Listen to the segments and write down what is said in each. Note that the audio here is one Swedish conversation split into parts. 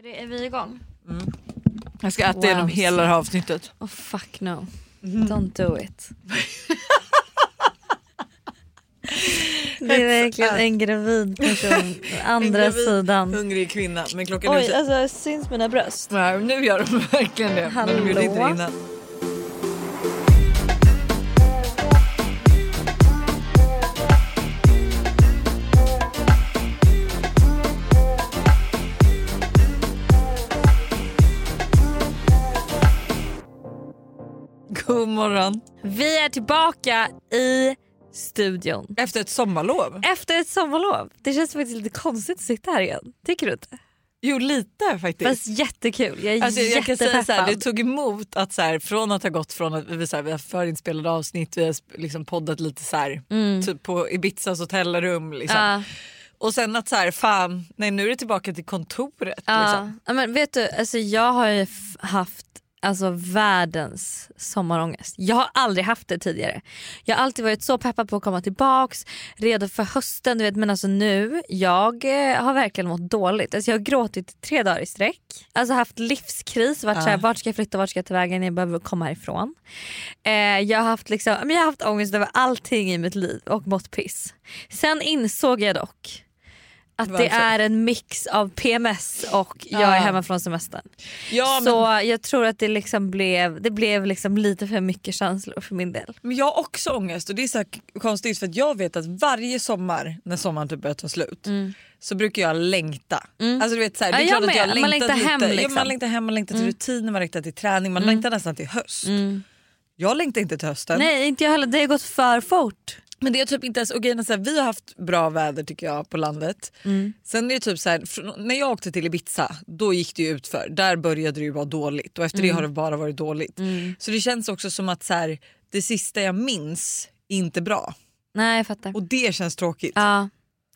Är, det, är vi igång? Jag ska äta Wow. igenom hela det här avsnittet. Oh fuck no. Don't do it. Det är verkligen en gravid person. Andra En gravid, sidan. Hungrig kvinna. Men klockan är Oj så... alltså syns mina bröst? Nej, nu gör de verkligen det. Men de gjorde inte det Hallå? innan. God morgon. Vi är tillbaka i studion. Efter ett sommarlov. Efter ett sommarlov. Det känns faktiskt lite konstigt att sitta här igen. Tycker du inte? Jo lite faktiskt. Fast jättekul. Jag är Alltså, jag kan säga så här, det tog emot att så här, från att ha gått från att vi, så här, vi har förinspelade avsnitt, vi har liksom poddat lite så här, typ på Ibizas hotellrum. Liksom. Mm. Ja. Och sen att så här, fan, nej nu är det tillbaka till kontoret. Ja. Liksom. Ja, men vet du, alltså jag har ju haft alltså, världens sommarångest. Jag har aldrig haft det tidigare. Jag har alltid varit så peppad på att komma tillbaks, redo för hösten. Du vet, men alltså nu, jag eh, har verkligen mått dåligt. Alltså, jag har gråtit tre dagar i sträck. Alltså haft livskris, varit Ja. såhär, vart ska jag flytta, vart ska jag ta vägen, jag behöver komma härifrån. Eh, jag, har haft liksom, jag har haft ångest över allting i mitt liv och mått piss. Sen insåg jag dock att det är en mix av PMS och jag Ja. är hemma från semestern. Ja, men, Så jag tror att det liksom blev, det blev liksom lite för mycket känslor för min del. men jag har också ångest och det är så konstigt för att jag vet att varje sommar när sommaren typ börjar ta slut så brukar jag längta. Alltså, du vet, så här, det är Mm. Ja, klart jag att jag med. Man längtar hem, lite. liksom. ja, man längtar hem, man längtar till rutiner, man längtar till träning, man längtar nästan till höst. Jag längtar inte till hösten. Nej inte jag heller, det har gått för fort. Men det är typ inte ens, och grejen så här, vi har haft bra väder tycker jag på landet. Mm. Sen är det typ så här, från- när jag åkte till Ibiza då gick det ju utför. Där började det ju vara dåligt och efter Mm. det har det bara varit dåligt. Så det känns också som att så här, det sista jag minns är inte bra. Nej jag fattar. Och det känns tråkigt. Ja,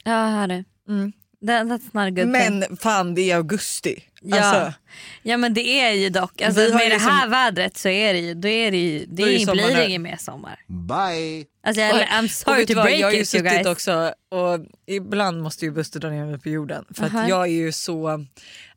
jag hör det. Mm. That, that's not a good thing. Men fan det är augusti. Ja. Alltså, Ja men det är ju dock, alltså, Vi har med det liksom- här vädret så är det ju, då är det ju, det är ju blir det mer sommar. Bye. Alltså, jag, I'm sorry to vad, break jag har ju it you suttit guys. också och ibland måste ju Buster dra ner mig på jorden. För Aha. att jag är ju så,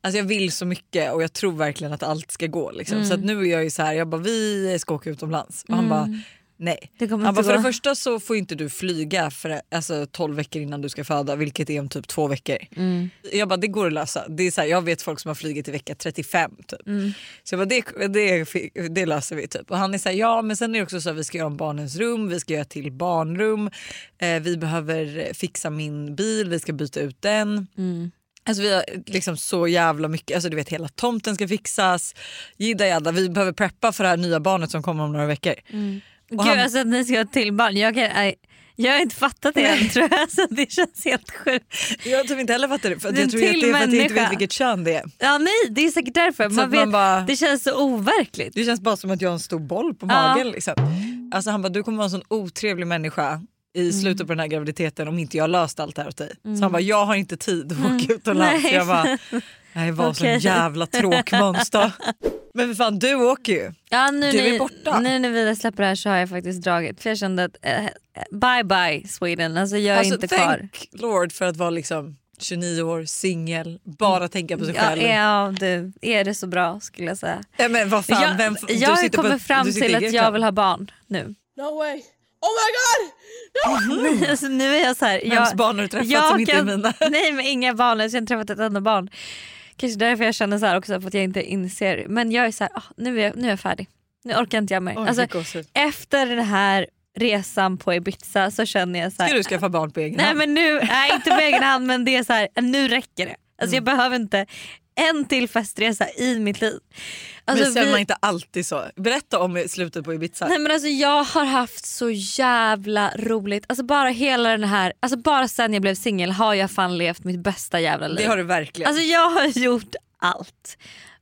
alltså jag vill så mycket och jag tror verkligen att allt ska gå. Liksom. Så att Mm. nu är jag ju så här, jag bara vi ska åka utomlands. Och han bara nej. Det kommer Han bara, för det första så får inte du flyga för alltså, 12 veckor innan du ska föda vilket är om typ två veckor. Mm. Jag bara det går att lösa. Det är så här, jag vet folk som har flugit i vecka 35 typ. Mm. Så jag bara det, det, det löser vi typ. Och han är så här, ja men sen är det också så att vi ska göra om barnens rum, vi ska göra till barnrum, eh, vi behöver fixa min bil, vi ska byta ut den. Mm. Alltså vi har liksom så jävla mycket, alltså du vet hela tomten ska fixas, jidda jadda, vi behöver preppa för det här nya barnet som kommer om några veckor. Gud han- alltså att ni ska ha ett till barn, jag, kan, jag har inte fattat det än tror jag. Alltså, det känns helt sjukt. Jag har typ inte heller fattat det för jag tror att det är för att jag inte vet vilket kön det är. Ja nej det är säkert därför. Så Man att man vet, bara- Det känns så overkligt. Det känns bara som att jag har en stor boll på Ja. magen. Liksom. Alltså han bara, du kommer vara en sån otrevlig människa i slutet på den här graviditeten om inte jag löst allt det här åt dig. Så han bara, jag har inte tid att åka utomlands. Nej. Jag bara, nej var så Okej. jävla tråkmåns Men för fan du åker ju. Ja, nu, Du är borta. Nu när vi släpper det här så har jag faktiskt dragit. För jag kände att eh, bye bye Sweden, alltså jag är alltså, inte kvar. thank Lord för att vara liksom 29 år, singel, bara tänka på sig Ja, själv. Ja, ja du, är det så bra skulle jag säga. men vad fan, jag vem, jag har kommit fram till att jag vill ha barn nu. No way. Oh my god! alltså, nu är jag så här, Vems jag, barn har du träffat jag som inte är kan- mina? Nej men inga barn, jag har inte träffat ett enda barn. Kanske därför jag känner så här också för att jag inte inser. Men jag är så här, ah, nu, är jag, nu är jag färdig. Nu orkar inte jag mer. Oj, alltså, efter den här resan på Ibiza så känner jag så här, Ska du skaffa barn på egen Nej hand? men nu, nej, inte på egen hand men det är så här, nu räcker det. Alltså jag behöver inte en till festresa i mitt liv. Alltså, men sen vi- man inte alltid så. Berätta om slutet på Ibiza. Nej men alltså jag har haft så jävla roligt. Alltså bara hela den här, alltså bara sen jag blev singel har jag fan levt mitt bästa jävla liv. Det har du verkligen. Alltså jag har gjort allt.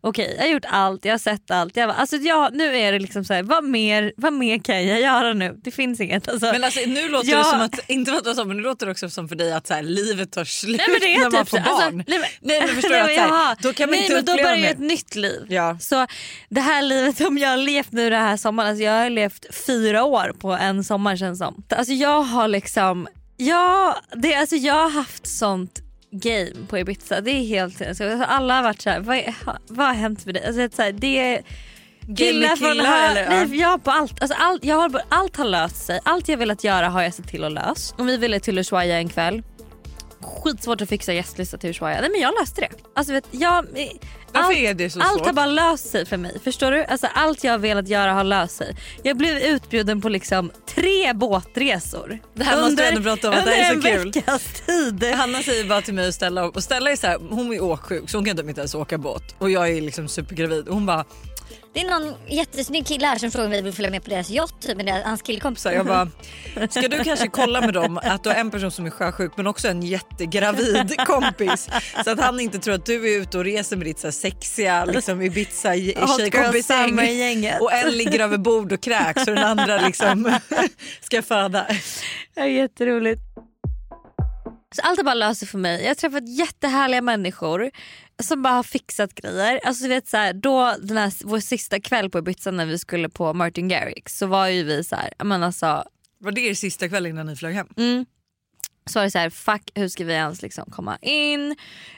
Okej jag har gjort allt, jag har sett allt. Jag, bara- alltså jag, nu är det liksom så här, vad mer, vad mer kan jag göra nu? Det finns inget. Alltså, Men alltså, nu låter Jag- det som att, inte för att så, men nu låter det också som för dig att så här, livet tar slut Nej men det är när man typ får så. barn. Alltså, nej, men, nej men förstår du att så här, då kan man nej, inte men då börjar ju ett nytt liv. Ja. Så det här livet som jag har levt nu den här sommaren, alltså jag har levt fyra år på en sommar känns som. Alltså jag har liksom, ja, det, alltså jag har haft sånt game på Ibiza. Det är helt alltså, Alla har varit såhär, vad, är- vad har hänt med dig? Alltså, det är så här, det är Game med från killar, hö- eller? Nej, jag på allt, alltså, allt, jag har, allt har löst sig. Allt jag velat göra har jag sett till att lösa. Om vi ville till Ushuaia en kväll. Skitsvårt att fixa gästlista till Ushuaia. Nej men jag löste det. Alltså, vet, jag, Varför allt, det allt har bara löst sig för mig. Förstår du? Alltså, allt jag har velat göra har löst sig. Jag blev utbjuden på liksom tre båtresor. Det här måste vi ändå prata om att det här är så under en kul. veckas tid. Hanna säger bara till mig och Stella och Stella är så här, hon är åksjuk så hon kan typ inte ens åka båt och jag är liksom supergravid och hon bara Det är någon jättesnygg kille här som frågar om vi vill följa med på deras yacht typ, med deras, hans killkompisar. jag bara ska du kanske kolla med dem att du har en person som är sjösjuk men också en jättegravid kompis så att han inte tror att du är ute och reser med ditt så här sexiga liksom Ibiza Hot girl summer tjejkompisgäng gänget. och en ligger över bord och kräks och den andra liksom ska föda. Är jätteroligt. Så allt har bara löst sig för mig. Jag har träffat jättehärliga människor som bara har fixat grejer. Alltså du vet så här, då den här, vår sista kväll på Ibiza när vi skulle på Martin Garrix så var ju vi så här, men alltså, Var det er sista kväll innan ni flög hem? mm, så var det så här, fuck hur ska vi ens liksom komma in?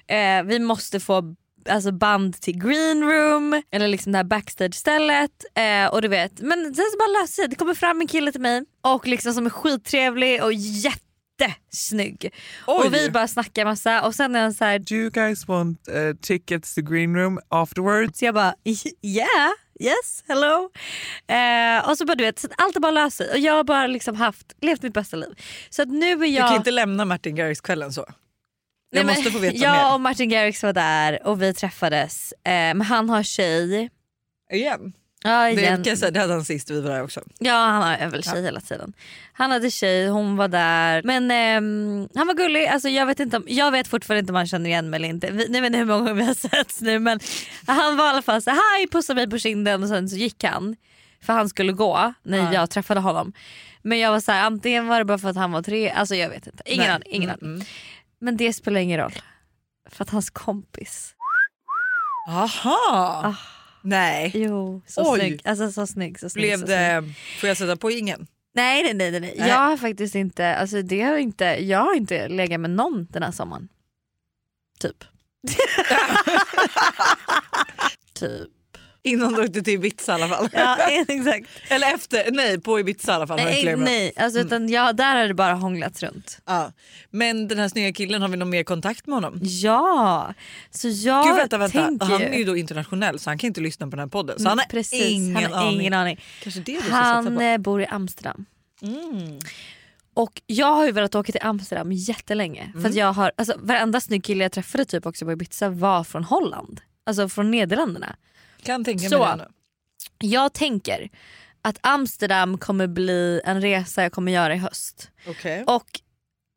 Eh, vi måste få alltså band till green room eller liksom det här backstage stället eh, och du vet men sen så bara löser sig. Det kommer fram en kille till mig och liksom som är skittrevlig och jättesnygg. Oj. Och vi bara snackar massa och sen är han så här Do you guys want uh, tickets to green room afterwards? så jag bara yeah, yes, hello. Eh, och så bara du vet, så allt har bara löst sig och jag har bara liksom haft, levt mitt bästa liv. Så att nu är Du jag... kan inte lämna Martin Garrix-kvällen så. Jag Nej, måste få veta jag mer. och Martin Garrix var där och vi träffades. Eh, men han har tjej. Igen. Ja, Det, igen. kan jag säga, det hade han sist vi var där också. ja han har väl tjej hela tiden. Han hade tjej, hon var där. Men ehm, han var gullig. Alltså, jag, vet inte om, jag vet fortfarande inte om han känner igen mig eller inte. Vi, vet inte hur många gånger vi har setts nu men han var i alla fall så hej pussade mig på kinden och sen så gick han. För han skulle gå när Ja. jag träffade honom. Men jag var så här, antingen var det bara för att han var tre, alltså jag vet inte. Ingen Nej. aning. Ingen Mm, mm. Men det spelar ingen roll. För att hans kompis Aha! Ah. Nej. Jo, så Oj. snygg. Alltså så snygg. Så snygg Blev så snygg. det, får jag sätta på ingen? Nej nej. nej, nej. Nej. Jag har faktiskt inte, alltså det har inte, jag har inte legat med någon den här sommaren. Typ. typ. Innan du åkte till Ibiza i alla fall. Ja exakt. Eller efter, nej på Ibiza i alla fall. Nej, nej alltså, utan jag, där har det bara hånglats runt. Ja. Men den här snygga killen, har vi någon mer kontakt med honom? Ja, så jag Gud vänta vänta, tänker han är ju då internationell så han kan inte lyssna på den här podden. Så Mm, han har precis, ingen, han har aning. ingen aning. Kanske det du Han eh, bor i Amsterdam. Mm. Och jag har ju velat åka till Amsterdam jättelänge. För att Mm. jag har, alltså, varenda snygg kille jag träffade typ också på Ibiza var från Holland. Alltså från Nederländerna. Kan tänka mig Så. det nu. Jag tänker att Amsterdam kommer bli en resa jag kommer göra i höst. Okej. Och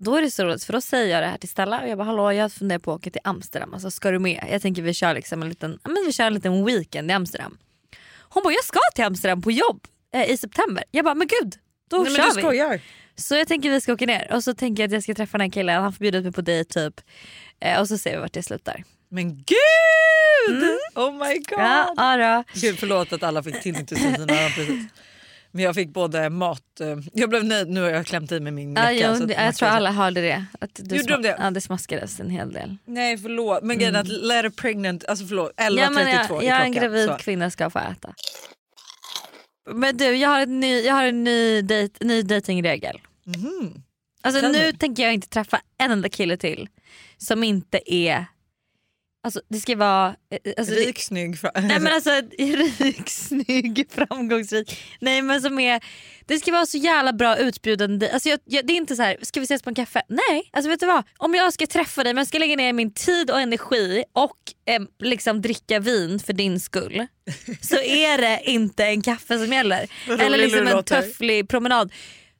då är det så roligt för då säger jag det här till Stella och jag bara hallå jag funderar på att åka till Amsterdam. Alltså ska du med? Jag tänker vi kör liksom en liten, men vi kör en liten weekend i Amsterdam. Hon bara jag ska till Amsterdam på jobb eh, i september. Jag bara men gud då Nej, kör vi. skojar. Så jag tänker vi ska åka ner och så tänker jag att jag ska träffa den här killen, han får bjuda mig på dejt typ. Eh, och så ser vi vart det slutar. Men gud! Oh my god. Mm. Ja, ja då. Gud förlåt att alla fick tinnitus i sina öron precis. Men jag fick både mat, eh, jag blev nöjd, nu har jag klämt i mig min Ja, jacka. det- man jag tror alla hörde det. Att du Gjorde de det? Ja det smaskades en hel del. Nej förlåt men grejen är att let a pregnant, alltså förlåt 11.32 Ja, men jag, är jag, klockan. en gravid så. kvinna ska få äta. Men du jag har, en ny, jag har en ny, dejt, ny datingregel. Mhm. Alltså Tell nu me. tänker jag inte träffa en enda kille till som inte är, alltså det ska vara, eh, alltså, det- Rik, snygg. Nej men alltså rik, snygg, framgångsrik. Nej men som är, det ska vara så jävla bra utbjudande. Alltså jag, jag, det är inte så här, ska vi ses på en kaffe? Nej, alltså vet du vad? Om jag ska träffa dig men jag ska lägga ner min tid och energi och eh, liksom dricka vin för din skull. så är det inte en kaffe som gäller. Eller liksom en låter. töfflig promenad.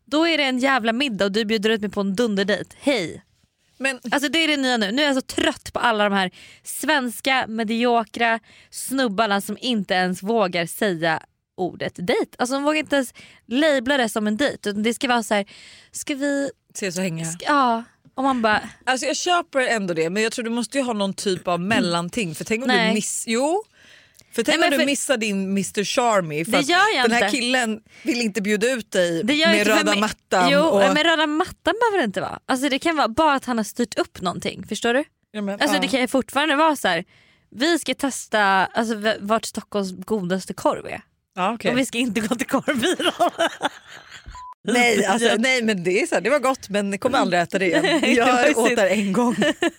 Då är det en jävla middag och du bjuder ut mig på en dunderdejt. Hej! Men Alltså det är det nya nu. Nu är jag så trött på alla de här svenska mediokra snubbarna som inte ens vågar säga ordet dejt. Alltså de vågar inte ens labla det som en dejt. Det ska vara så här, ska vi... ses och hänga. Ska, ja. Och man bara, Alltså jag köper ändå det men jag tror du måste ju ha någon typ av mellanting för tänk om Nej. du miss... Jo. För tänk men du för- missar din Mr Charmy för Det gör jag den här inte. killen vill inte bjuda ut dig Det gör med inte röda mig. mattan. Jo, och, men röda mattan behöver det inte vara. Alltså det kan vara bara att han har styrt upp någonting. Förstår du? ja, men, Alltså ja. det kan ju fortfarande vara så här. Vi ska testa alltså, vart Stockholms godaste korv är. ja, okej. Och vi ska inte gå till korvbyrån. nej, alltså, nej men det är så här, det var gott men kommer aldrig äta det igen. Det Jag åt det en gång.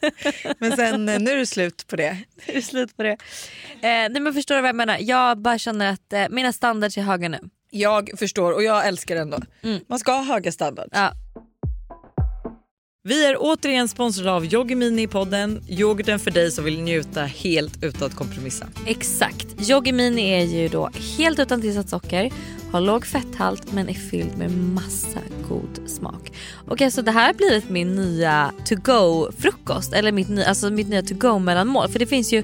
men sen eh, nu är det slut på det. Det är slut på det. Eh, nej men förstår du vad jag menar? Jag bara känner att eh, mina standards är höga nu. Jag förstår och jag älskar det ändå. Mm. Man ska ha höga standards. Ja. Vi är återigen sponsrade av Yoggi Mini i podden. Yoghurten för dig som vill njuta helt utan att kompromissa. Exakt. Yoggi Mini är ju då helt utan tillsatt socker, har låg fetthalt men är fylld med massa god smak. Okej okay, så det här har blivit min nya to go frukost eller mitt, alltså mitt nya to go mellanmål för det finns ju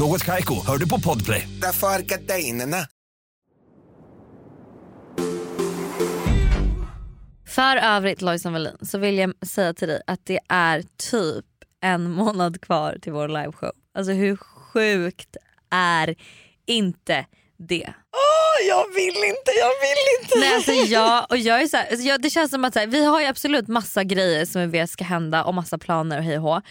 Något Kaiko, hör du på Podplay. Därför är gardinerna. För övrigt Lojsan Wallin så vill jag säga till dig att det är typ en månad kvar till vår liveshow. Alltså hur sjukt är inte det? Åh jag vill inte, jag vill inte! Nej, alltså jag, och jag är så här, alltså jag, det känns som att så här, vi har ju absolut massa grejer som vi vet ska hända och massa planer och hej och hå.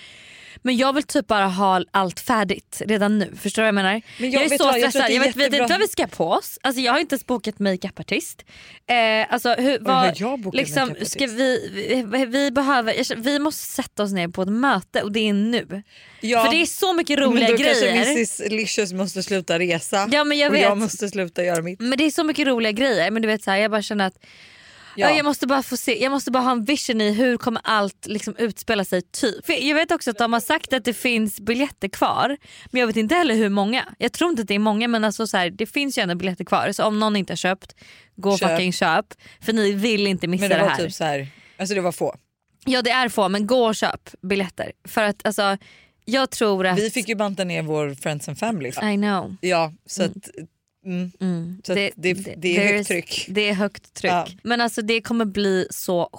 Men jag vill typ bara ha allt färdigt redan nu. Förstår du vad jag menar? Men jag är vet så vad, jag stressad. är Jag, vet, inte vad vi ska på oss. Alltså, jag har inte ens bokat makeupartist. Eh, alltså, hur, vad, jag liksom, ska vi, vi, vi, behöver, jag vi måste sätta oss ner på ett möte och det är nu. Ja, För det är så mycket men roliga då grejer. kanske Mrs Licious måste sluta resa Ja, men jag och vet. jag måste sluta göra mitt. Men det är så mycket roliga grejer men du vet så här, jag bara känner att Ja. Ja. Jag måste bara få se, jag måste bara ha en vision i hur kommer allt liksom utspela sig typ. För jag vet också att de har sagt att det finns biljetter kvar men jag vet inte heller hur många. Jag tror inte att det är många men alltså så här, det finns ju ändå biljetter kvar så om någon inte har köpt, gå Köp. fucking köp. För ni vill inte missa Men det, det här. typ så här, alltså det var få. Ja det är få men gå och köp biljetter. För att alltså jag tror att... Vi fick ju banta ner vår Friends and Family. I know. Ja så att, mm. Mm. Så att det- det är högt tryck. Det är högt tryck. Ja. Men alltså det kommer bli så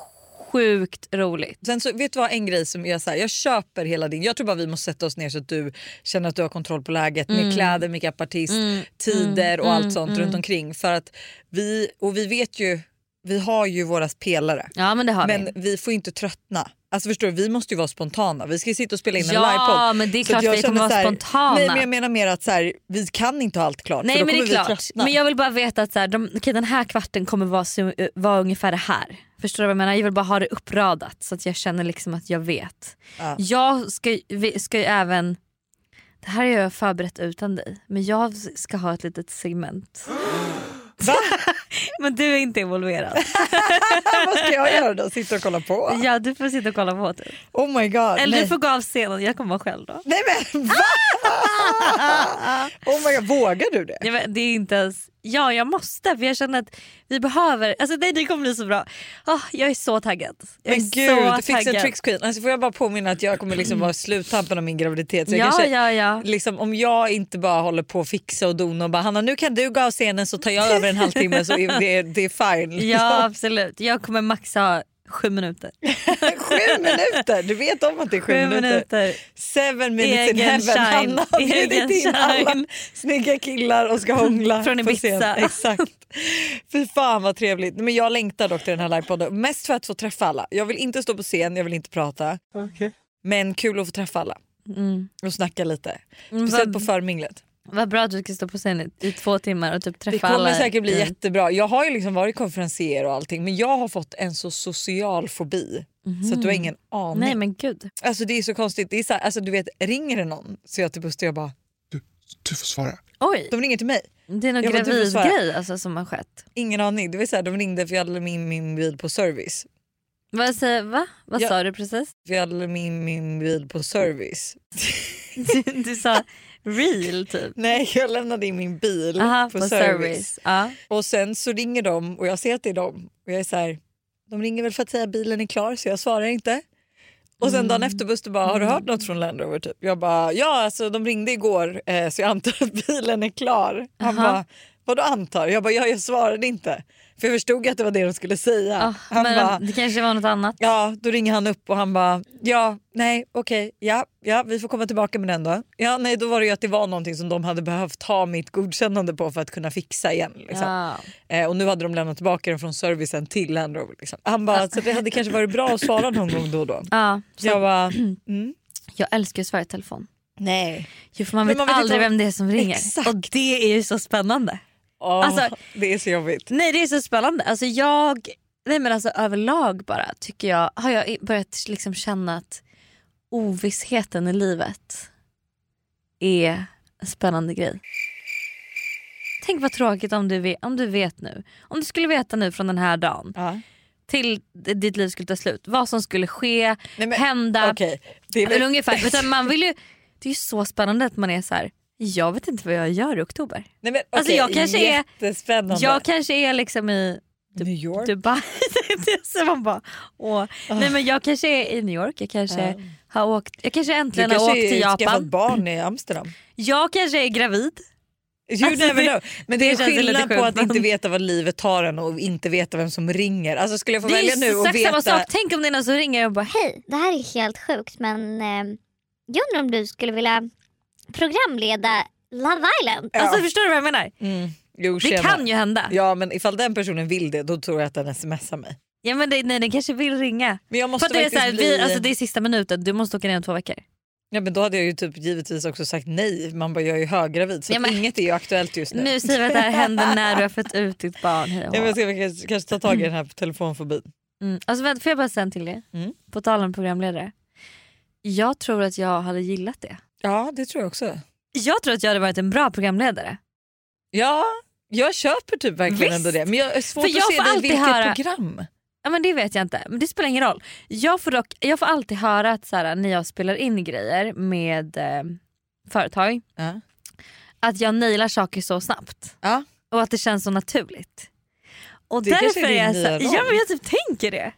sjukt roligt. Sen så, vet du vad en grej som jag så här, jag köper hela din, jag tror bara vi måste sätta oss ner så att du känner att du har kontroll på läget med Mm. kläder, makeupartist, tider och allt sånt runt omkring. För att vi, och vi vet ju, vi har ju våra pelare. Ja men det har Men vi. vi får inte tröttna. Alltså förstår du, vi måste ju vara spontana. Vi ska sitta och spela in en Ja, livepodd. men det är klart vi kommer vara här- spontana. Nej men jag menar mer att så här, vi kan inte ha allt klart Nej för då men det är vi klart. tröttna. Men jag vill bara veta att så här, de, okej, den här kvarten kommer vara, så- vara ungefär det här. Förstår du vad jag menar? Jag vill bara ha det uppradat så att jag känner liksom att jag vet. Ja. Jag ska, ska ju även, det här har jag förberett utan dig, men jag ska ha ett litet segment. Va? men du är inte involverad. Vad ska jag göra då? Sitta och kolla på? ja du får sitta och kolla på typ. Oh my god. Eller nej. du får gå av scenen, jag kommer vara själv då. Nej men va? oh my god, vågar du det? Ja, men det är inte ens, ja jag måste för jag känner att vi behöver, alltså nej, det kommer bli så bra. Åh, jag är så taggad. Jag Men gud, fix and taggad. tricks queen. Alltså får jag bara påminna att jag kommer liksom vara sluttampen av min graviditet. Så Ja, kanske, ja, ja. Liksom, om jag inte bara håller på att fixa och dona och bara Hanna nu kan du gå av scenen så tar jag över en halvtimme så är det, det är fine. liksom. Ja absolut, jag kommer maxa ha sju minuter. sju minuter, du vet om att det är sju, Sju minuter. minuter. Seven minutes in Egen heaven. shine, Hanna har bjudit in alla snygga killar och ska hångla Från på Ibiza. scen. Exakt. Fy fan vad trevligt. Men jag längtar dock till den här livepodden. Mest för att få träffa alla. Jag vill inte stå på scen, jag vill inte prata. Men kul att få träffa alla Mm. och snacka lite. Mm, Speciellt på förminglet. Vad bra att du ska stå på scen i, två timmar och typ träffa Det kommer alla. säkert bli jättebra. Jag har ju liksom varit konferencier och allting men jag har fått en så social fobi. Så att du har ingen aning. Mhm. Nej men gud. Alltså det är så konstigt. Det är så här, alltså, du vet, ringer det någon så jag till Buster jag bara Du får svara. Oj, de ringer till mig. det är någon Jag du gravidgrej alltså, som har skett. Ingen aning. Det var så här, de ringde för jag hade min, min bil på service. Vad, säger, va? Vad Ja. sa du precis? För jag hade min, min bil på service. Du, du sa real typ. Nej jag lämnade in min bil Aha, på, på, service. service. Ja. Och sen så ringer de och jag ser att det är dem. Och jag är så här, de ringer väl för att säga att bilen är klar så jag svarar inte. Och sen dagen efter Buster bara, har du hört något från Land Rover? Typ. Jag bara, ja alltså de ringde igår eh, så jag antar att bilen är klar. Han Aha. bara, vadå antar? Jag bara, ja, jag svarade inte. För jag förstod att det var det de skulle säga. Ah, han men bara, det kanske var något annat. Ja, då ringer han upp och han bara ja, nej, okej, ja, ja, vi får komma tillbaka med den då. Ja, nej, då var det ju att det var någonting som de hade behövt ha mitt godkännande på för att kunna fixa igen. Liksom. Ja. Eh, och nu hade de lämnat tillbaka den från servicen till Land Rover. Liksom. Han bara, så det hade kanske varit bra att svara någon gång då och då. Ja, så Jag bara, mm, jag älskar ju svara i telefon. nej. Jo, för man vet, man vet aldrig om- vem det är som ringer. Exakt. Och det är ju så spännande. Åh, Alltså- det är så jobbigt. Nej det är så spännande. Alltså jag, nej men alltså överlag bara tycker jag, har jag börjat liksom känna att ovissheten i livet är en spännande grej. Tänk vad tråkigt om du, om du vet nu, om du skulle veta nu från den här dagen Ja. till d- ditt liv skulle ta slut, vad som skulle ske, Nej, men, hända. Okej, det är väl, ungefär, man vill ju, det är ju så spännande att man är så här. Jag vet inte vad jag gör i oktober. nej, men, Alltså, okej, jag kanske är-. Jag kanske är liksom i New York. Dubai. det är så man bara, åh. Nej men jag kanske är i New York, jag kanske Ja. har åkt, jag kanske du äntligen har kanske åkt till är- skaffat Japan. barn i Amsterdam. Jag kanske är gravid. You Alltså, never know. Men det, det är skillnad på sjukt, att inte veta vad livet tar en och inte veta vem som ringer. Alltså skulle jag få Det välja nu och exakt samma veta... sak. Tänk om det är någon som ringer och bara hej. Hej, det här är helt sjukt men eh, jag undrar om du skulle vilja programleda Love Island? Ja. Alltså förstår du vad jag menar? Mm. Jo, Det kan ju hända. Ja. Ja men ifall den personen vill det då tror jag att den smsar mig. men det, nej, den kanske vill ringa. Men jag För måste att det, är så här, bli... vi, alltså, det är sista minuten, du måste åka ner om två veckor. Ja men då hade jag ju typ givetvis också sagt nej. Man bara jag är ju höggravid så Ja, men- inget är ju aktuellt just nu. Nu säger vi att det här händer när du har fått ut ditt barn. Ja, men jag ska kanske, kanske ta tag i den här telefonfobin. Mm. Alltså, vänta, får jag bara säga en till det? Mm. På tal om programledare. Jag tror att jag hade gillat det. Ja det tror jag också. Jag tror att jag hade varit en bra programledare. Ja jag köper typ verkligen Visst. ändå det. Men jag är svårt För jag att se får det i alltid vilket höra- program. Ja, men det vet jag inte, men det spelar ingen roll. Jag får, dock, jag får alltid höra att så här, när jag spelar in grejer med eh, företag Ja. att jag nailar saker så snabbt. Ja. Och att det känns så naturligt. Och Det kanske därför är din är jag nya så, roll. ja, men jag typ tänker det.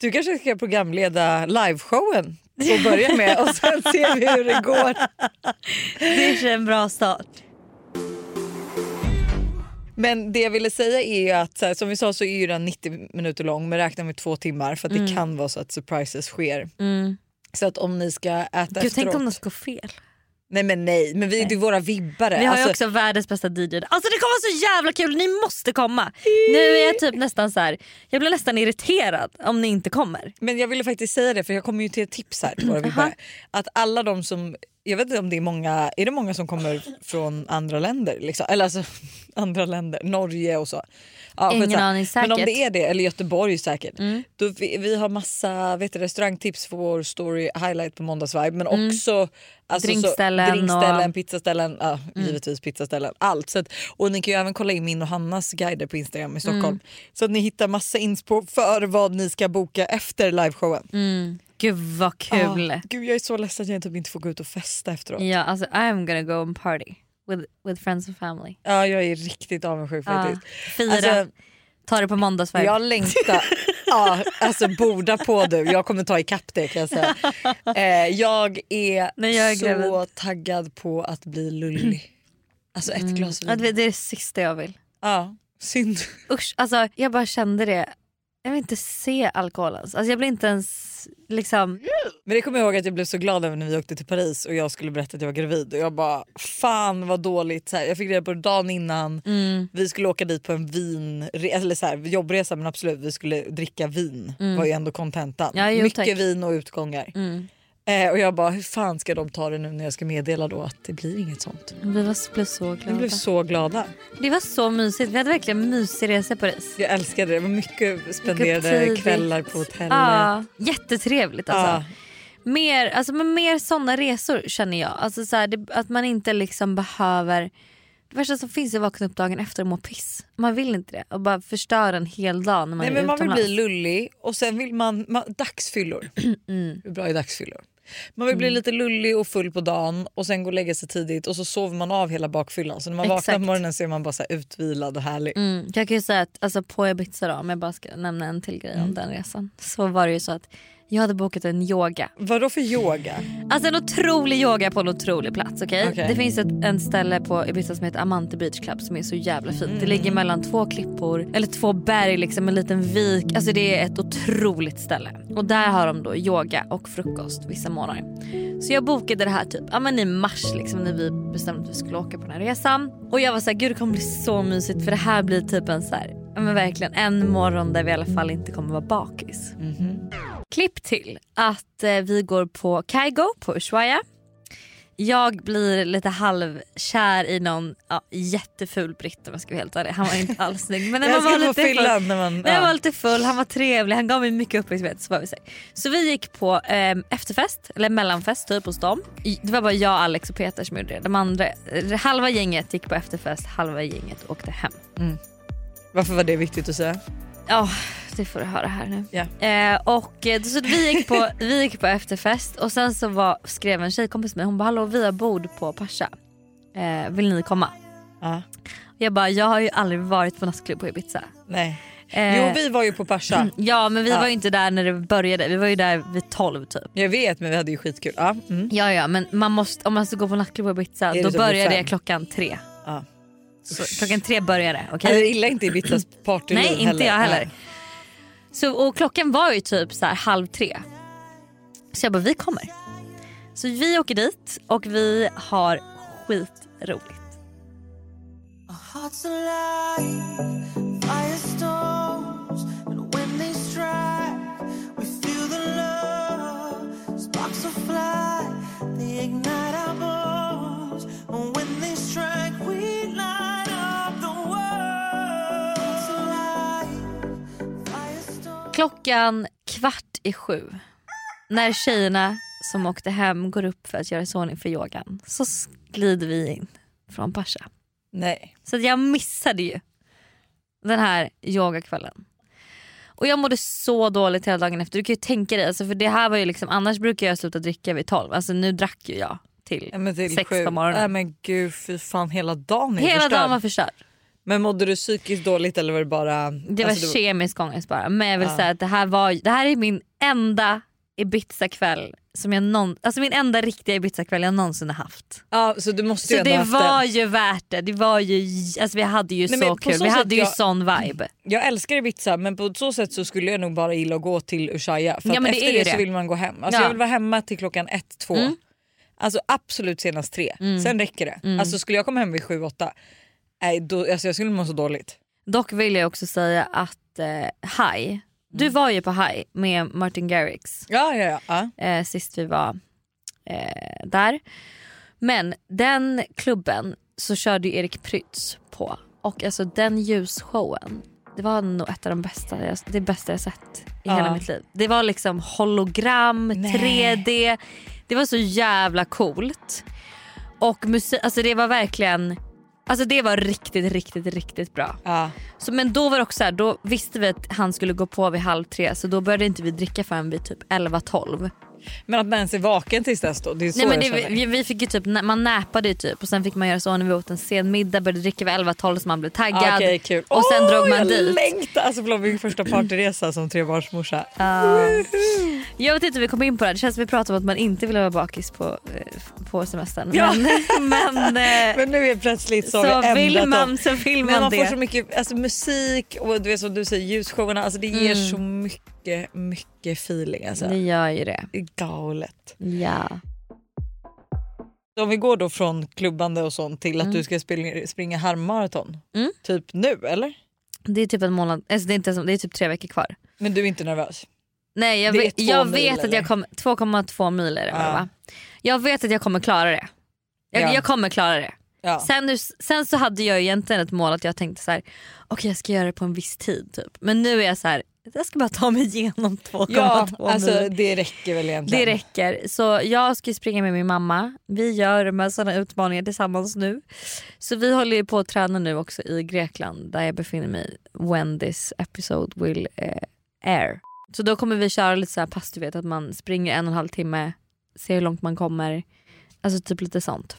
Du kanske ska programleda liveshowen och börja med och sen ser vi hur det går. Det är en bra start. Men det jag ville säga är ju att här, som vi sa så är ju den 90 minuter lång men räkna med två timmar för att det kan vara så att surprises sker. Mm. Så att om ni ska äta Gud, tänk efteråt. om det ska gå fel. Nej men nej, men vi är ju våra vibbare. Vi har ju Alltså, också världens bästa DJ. Alltså det kommer vara så jävla kul, ni måste komma. Nu är jag typ nästan så här. jag blir nästan irriterad om ni inte kommer. Men jag ville faktiskt säga det för jag kommer ju till ett tips här till våra vibbare. Att alla de som, jag vet inte om det är många, är det många som kommer från andra länder? Liksom? Eller alltså andra länder, Norge och så. Ja, Ingen aning, Men om säkert. det är det, eller Göteborg säkert. Mm. Då vi, vi har massa vet du, restaurangtips för vår story highlight på måndagsvibe men också alltså, Mm. Drinkställen så, drinkställen och- pizzaställen, ja, Mm. givetvis pizzaställen, allt. Så att, och ni kan ju även kolla in min och Hannas guider på Instagram i Stockholm. Mm. Så att ni hittar massa inspo för vad ni ska boka efter liveshowen. Mm. Gud vad kul. Ah, gud jag är så ledsen att jag typ inte får gå ut och festa efteråt. Ja, Ja, alltså I am gonna go and party with, with friends and family. jag är riktigt avundsjuk Ja, faktiskt. fira, Alltså, ta det på måndagsvibe. jag längtar. ja, alltså borda på du. Jag kommer ta ikapp det kan jag säga. Eh, jag är, Nej, jag är så gravid. taggad på att bli lullig. Alltså ett glas Ja, vin. det det är det sista jag vill. Ja, synd. Usch, alltså, jag bara kände det. Jag vill inte se alkohol ens. Alltså, jag blir inte ens liksom... Men det kommer jag ihåg att jag blev så glad över när vi åkte till Paris och jag skulle berätta att jag var gravid och jag bara fan vad dåligt. Så här, jag fick reda på det dagen innan. Mm. Vi skulle åka dit på en vin, eller så här, jobbresa men absolut vi skulle dricka vin. Mm. var ju ändå kontentan. Ja, Mycket tack. vin och utgångar. Mm. Eh, och jag bara hur fan ska de ta det nu när jag ska meddela då att det blir inget sånt. Vi var, blev så Vi glada. blev så glada. Det var så mysigt. Vi hade verkligen en mysig resa i Paris. Jag älskade det. Det var mycket spenderade tidigt. kvällar på hotellet. Ja, jättetrevligt alltså. Ja. Mer, alltså men mer såna resor känner jag. Alltså så här, det, att man inte liksom behöver... Det värsta som finns är att vakna upp dagen efter och må piss. Man vill inte det och bara förstöra en hel dag när man Nej, är men man vill utomlands. bli lullig och sen vill man, man dagsfyllor. Mm. Hur bra är dagsfyllor? Man vill bli lite lullig och full på dagen och sen gå och lägga sig tidigt och så sover man av hela bakfyllan. Så när man vaknar Exakt. på morgonen så är man bara så utvilad och härlig. Mm, jag kan ju säga att alltså, på Ibiza då, om jag bara ska nämna en till grej Mm. om den resan. Så var det ju så att jag hade bokat en yoga. Vadå för yoga? Alltså en otrolig yoga på en otrolig plats. okej? Okej. Det finns ett en ställe på Ibiza som heter Amante Beach Club som är så jävla fint. Det ligger mellan två klippor, eller två berg, liksom, en liten vik. Alltså det är ett otroligt ställe. Och där har de då yoga och frukost vissa månader. Så jag bokade det här typ ja, men i mars liksom, när vi bestämde att vi skulle åka på den här resan. Och jag var såhär, gud det kommer bli så mysigt för det här blir typ en så här, men verkligen en morgon där vi i alla fall inte kommer vara bakis. Klipp till att eh, vi går på Kaigo på Ushuaia. Jag blir lite halvkär i någon ja, jätteful britt om jag ska vara helt ärlig. Han var inte alls snygg. Men när man var lite full, när man... när jag var Ja. lite full, han var trevlig, han gav mig mycket uppmärksamhet. Så, var vi så, så vi gick på eh, efterfest, eller mellanfest typ hos dem. Det var bara jag, Alex och Peter som gjorde det. De andra, eh, halva gänget gick på efterfest, halva gänget åkte hem. Varför var det viktigt att säga? Ja, det får du höra här nu. Ja. Eh, och eh, så vi gick, på, vi gick på efterfest och sen så var, skrev en tjejkompis till mig, hon bara hallå vi har bord på Pascha. Eh, vill ni komma? Ja. Jag bara jag har ju aldrig varit på nattklubb på Ibiza. Nej. Eh, Jo vi var ju på Pascha. Ja men vi Ja. var ju inte där när det började, vi var ju där vid 12 typ. Jag vet men vi hade ju skitkul. Ja. Mm. Ja ja men man måste, om man ska gå på nattklubb på Ibiza då börjar det klockan tre. Ja. Så, klockan tre börjar det. okej? Eller illa inte Ibizas party Nej inte jag heller. Så, och klockan var ju typ så här halv tre. Så jag bara vi kommer. Så vi åker dit och vi har skitroligt. Hearts alive, firestorms, and when they strike, we feel the love. Sparks will fly, they ignite our Klockan kvart i sju. När tjejerna som åkte hem går upp för att göra sig ordning för yogan så glider vi in från Pascha. Nej. Så jag missade ju den här yogakvällen. Och jag mådde så dåligt hela dagen efter. Du kan ju tänka dig, alltså för det här var ju liksom, annars brukar jag sluta dricka vid 12. Alltså nu drack ju jag till Ja, till sex sju. på morgonen. Nej men gud fy fan hela dagen är Hela förstörd. dagen var förstörd. Men mådde du psykiskt dåligt eller var det bara... Det var alltså, kemisk ångest bara. Men jag vill Ja. säga att det här, var, det här är min enda Ibiza-kväll som jag någon, alltså min enda riktiga Ibiza-kväll jag någonsin har haft. Ja, så du måste Så det var den. ju värt det. det var ju, alltså vi hade ju Nej, så kul, så vi hade ju jag- sån vibe. Jag älskar Ibiza men på så sätt så skulle jag nog bara gilla att gå till Ushuaia. För Ja, men det efter det, ju så det. vill man gå hem. Alltså Ja. Jag vill vara hemma till klockan ett, två. Mm. Alltså absolut senast tre. Sen räcker det. Mm. Alltså skulle jag komma hem vid sju, åtta. Nej, då, alltså jag skulle må så dåligt. Dock vill jag också säga att eh, High, du Mm. var ju på High med Martin Garrix Ja, ja, ja. ja. eh, sist vi var eh, där. Men den klubben så körde ju Erik Prytz på och alltså den ljusshowen det var nog ett av de bästa, det bästa jag sett i Ja. hela mitt liv. Det var liksom hologram, Nej. 3D, det var så jävla coolt. Och musik, alltså det var verkligen, alltså det var riktigt riktigt riktigt bra. ja. Så, men då var det också så här, då visste vi att han skulle gå på vid halv tre så då började inte vi dricka förrän vid typ 11-12. Men att man ens är vaken tills dess då. Det är så Nej, men jag det, vi, vi fick ju typ, man näpade ju typ och sen fick man göra så när vi åt en sen middag, började dricka vid 11-12 så man blev taggad. Ah, Okej, kul. Och sen Åh, drog man jag dit. längtar! Alltså förlåt, min första partyresa som trebarnsmorsa. Jag vet inte hur vi kom in på det här. det känns som vi pratade om att man inte ville vara bakis på, eh, på semestern. Ja. Men, men, eh, Men nu är plötsligt så, så, vi vill man om. så vill man man det. får så mycket alltså, musik och du vet som du säger ljusshowerna, alltså det ger Mm. så mycket, mycket feeling alltså. Det gör ju det. Galet. Ja. Om vi går då från klubbande och sånt till att Mm. du ska springa, springa halvmaraton. Mm. Typ nu eller? Det är typ en månad, alltså det, är inte, det är typ tre veckor kvar. Men du är inte nervös? Nej jag vet, jag mil, vet att jag kommer, 2,2 mil är det Ja. va? Jag vet att jag kommer klara det. Jag, Ja. jag kommer klara det. Ja. Sen, sen så hade jag egentligen ett mål att jag tänkte så här: okej jag ska göra det på en viss tid typ. Men nu är jag så här, jag ska bara ta mig igenom 2,2 Ja, mil. alltså det räcker väl egentligen. Det räcker. Så jag ska springa med min mamma. Vi gör med sådana utmaningar tillsammans nu. Så vi håller ju på att träna nu också i Grekland där jag befinner mig when this episode will eh, air. Så då kommer vi köra lite så här pass du vet att man springer en och en halv timme, ser hur långt man kommer. Alltså typ lite sånt.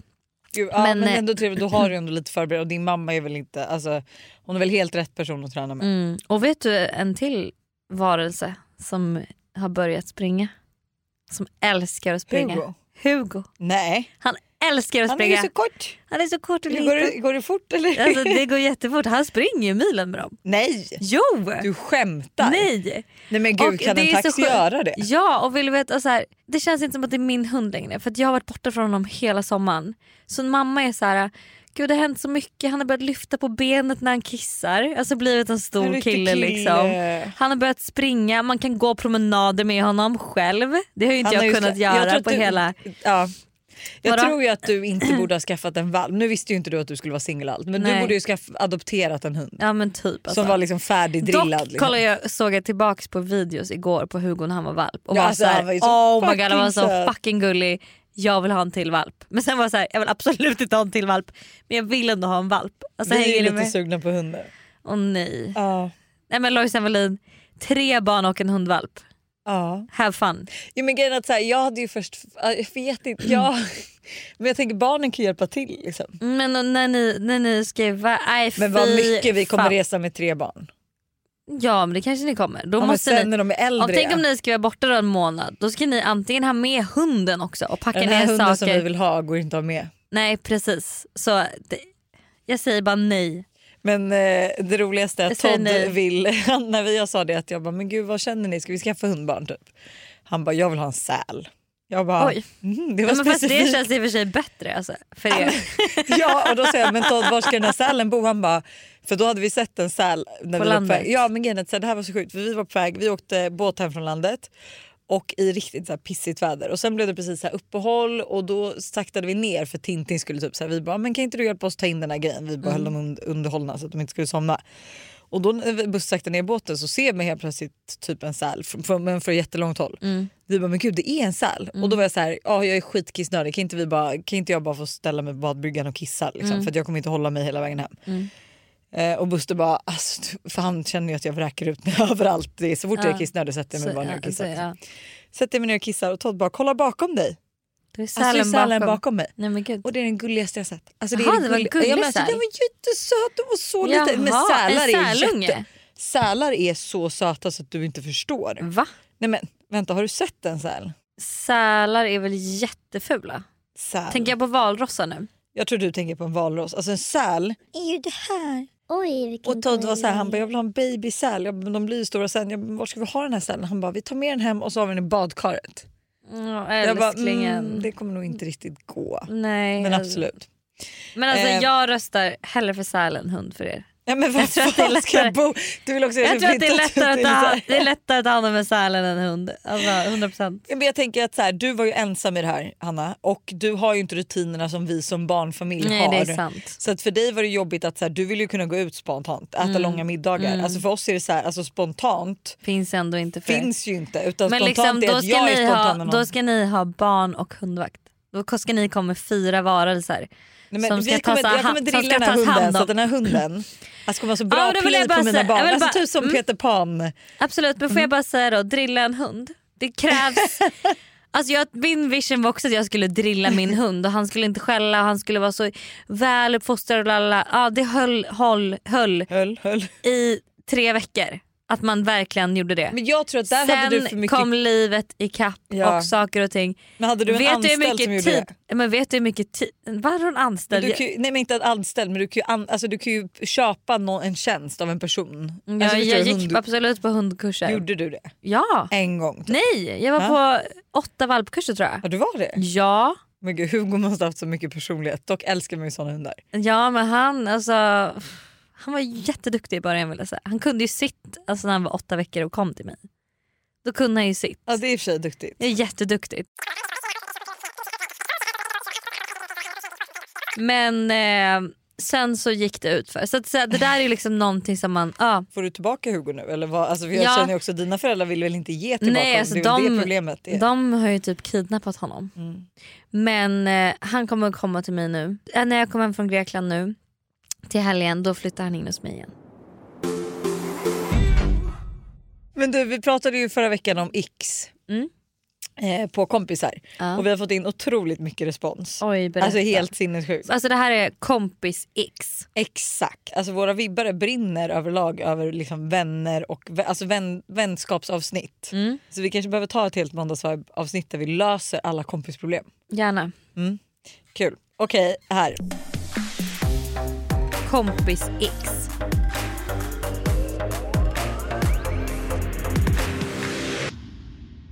Gud, ja, men, Men, eh, ändå trevligt, då har du ändå lite förberedd och din mamma är väl inte, alltså, hon är väl helt rätt person att träna med. Mm. Och vet du en till varelse som har börjat springa? Som älskar att springa. Hugo? Hugo. Nej, Han älskar att han är springa. så kort. Han är så kort och Går det, går det fort eller? Alltså, det går jättefort. Han springer ju milen med dem. Nej, Jo! du skämtar. Nej! Nej men gud Och kan en skönt. göra det? Ja och vill du veta, så här, det känns inte som att det är min hund längre för jag har varit borta från honom hela sommaren. Så mamma är så här. Gud det har hänt så mycket, han har börjat lyfta på benet när han kissar. Alltså blivit en En stor riktig kille, kille. liksom. Han har börjat springa, man kan gå promenader med honom själv. Det har ju inte Han jag kunnat jag göra att på du- hela... Ja. Jag Vadå? tror ju att du inte borde ha skaffat en valp. Nu visste ju inte du att du skulle vara singel allt men du Nej. borde ju skaff, adopterat en hund. Ja men typ. Alltså. Som var liksom färdigdrillad. Dock liksom. jag, såg jag tillbaks på videos igår på Hugo när han var valp och Ja, var alltså, såhär så oh my god han var så söt." fucking gullig. Jag vill ha en till valp. Men sen var jag såhär, jag vill absolut inte ha en till valp. Men jag vill ändå ha en valp. Alltså, Vi är lite med? sugna på hundar. Åh nej. Ja. Nej men Lojsan Wallin, tre barn och en hundvalp. Ja. Have fun. Ja, men grejen är att så här, jag hade ju först, jag vet inte, jag, men jag tänker barnen kan hjälpa till. Liksom. Men när ni, när ni ska iväg, Men vad mycket vi kommer fan. resa med tre barn. Ja men det kanske ni kommer. Då Ja, måste sen ni, när de är om, äldre. tänk om ni ska vara borta då en månad. Då ska ni antingen ha med hunden också och packa den här ner hunden saker. som vi vill ha går inte att ha med. Nej precis. Så det, jag säger bara nej. Men eh, det roligaste är att Todd vill, när vi jag sa det att jag bara men gud vad känner ni, ska vi skaffa hundbarn typ? Han bara jag vill ha en säl. Jag bara Oj. mm, det var Ja, men fast det specifikt. känns i och för sig bättre alltså, för er. ja och då säger jag men Todd var ska den här sälen bo? Han bara för då hade vi sett en säl när På vi var på landet. väg. Ja men här, det här var så sjukt för vi var på väg, vi åkte båt hem från landet och i riktigt så här pissigt väder och sen blev det precis så uppehåll och då saktade vi ner för Tintin skulle typ så här, vi bara men kan inte du hjälpa oss ta in den här grejen? Vi bara höll dem und- underhållna så att de inte skulle somna. Och då när vi buss sakta ner båten så ser man helt plötsligt typ en säl men från jättelångt håll. Mm. Vi bara men gud det är en säl. Och då var jag så här, ja jag är skitkissnödig kan inte, vi bara, kan inte jag bara få ställa mig på badbryggan och kissa liksom, för att jag kommer inte hålla mig hela vägen hem. Eh, och Buster bara, alltså, han känner ju att jag vräker ut mig överallt. Det är, så fort jag är Ja. kissnödig sätter jag mig bara ner ja, och kissar. ja. Sätter jag mig ner och kissar och Todd bara, kolla bakom dig. Är Alltså det är sälen sälen bakom. bakom mig. Nej men gud. Och det är den gulligaste jag sett. Alltså, Jaha, är det var en gulli- gullig ja, men alltså. Den var jättesöt, den var så liten. Men Jaha, sälar är jätte... Sälar är så söta så att du inte förstår. Va? Nej men Vänta har du sett en säl? Sälar är väl jättefula? Säl. Tänker jag på valrossar nu? Jag tror du tänker på en valross. Alltså en säl. är ju det här. Oj Och Todd var så här, han bara jag vill ha en babysäl. Jag de blir ju stora sen. Jag var ska vi ha den här sälen? Han bara vi tar med den hem och så har vi den i badkaret. Ja, Jag bara, mm, det kommer nog inte riktigt gå. Nej. Men absolut. Men alltså Eh. jag röstar hellre för säl än hund för er. Ja, men vad Jag tror att det är fan ska jag lättare. bo? Du vill också Jag tror att det är lättare att ta, det är lättare att ta hand om en säl än en hund. Alltså 100%. Ja, men Jag tänker att så här, du var ju ensam i det här Hanna och du har ju inte rutinerna som vi som barnfamilj Nej har. det är sant. Så att för dig var det jobbigt att så här, du vill ju kunna gå ut spontant, äta Mm. långa middagar. Mm. Alltså för oss är det så här, alltså spontant Finns ändå inte för finns ju inte utan Men spontant liksom, är då, att ska jag är ni spontan ha, då ska ni ha barn och hundvakt. Då ska ni komma med fyra varelser. Nej, som ska kommer, tas jag kommer drilla den här hunden så att den här hunden alltså, kommer vara så bra Ja, pli på mina barn. Alltså bara- typ som mm. Peter Pan. Absolut men får jag bara säga då, drilla en hund. Det krävs Alltså jag, min vision var också att jag skulle drilla min hund och han skulle inte skälla och han skulle vara så väl uppfostrad och lalala. Ja det höll, höll, höll, höll, höll i tre veckor. Att man verkligen gjorde det. Men jag tror att där Sen hade du för mycket... kom livet ikapp Ja. och saker och ting. Men hade du en vet anställd mycket som gjorde tid, det? Men vet du hur mycket tid... Var hon anställd? ju, nej men inte anställd men du kan ju, an, alltså, du kan ju köpa någon, en tjänst av en person. Ja, alltså, förstår jag du, gick hund- absolut på hundkurser. Gjorde du det? Ja. En gång? typ. Nej, jag var Ja. på åtta valpkurser tror jag. Ja du var det? Ja. Men gud, Hugo måste ha haft så mycket personlighet. Dock älskar man ju såna hundar. Ja men han alltså han var jätteduktig i början vill jag säga. Han kunde ju sitt alltså, när han var åtta veckor och kom till mig. Då kunde han ju sitt. Ja det är i och för sig duktigt. Det är jätteduktigt. Men eh, sen så gick det ut för. Så, att, så det där är ju liksom någonting som man... Ja. Får du tillbaka Hugo nu? Eller vad? Alltså, jag Ja. känner också dina föräldrar vill väl inte ge tillbaka Nej, alltså det de, det problemet är. de har ju typ kidnappat honom. Mm. Men eh, han kommer komma till mig nu. Äh, när jag kommer hem från Grekland nu till helgen då flyttar han in hos mig igen. Men du vi pratade ju förra veckan om X. Mm. Eh, på kompisar Ja. och vi har fått in otroligt mycket respons. Oj, alltså helt sinnessjukt. Alltså det här är kompis X. Exakt, alltså våra vibbare brinner överlag över liksom vänner och alltså vän, vänskapsavsnitt. Mm. Så vi kanske behöver ta ett helt måndagsavsnitt där vi löser alla kompisproblem. Gärna. Mm. Kul. Okej, här. Kompis X.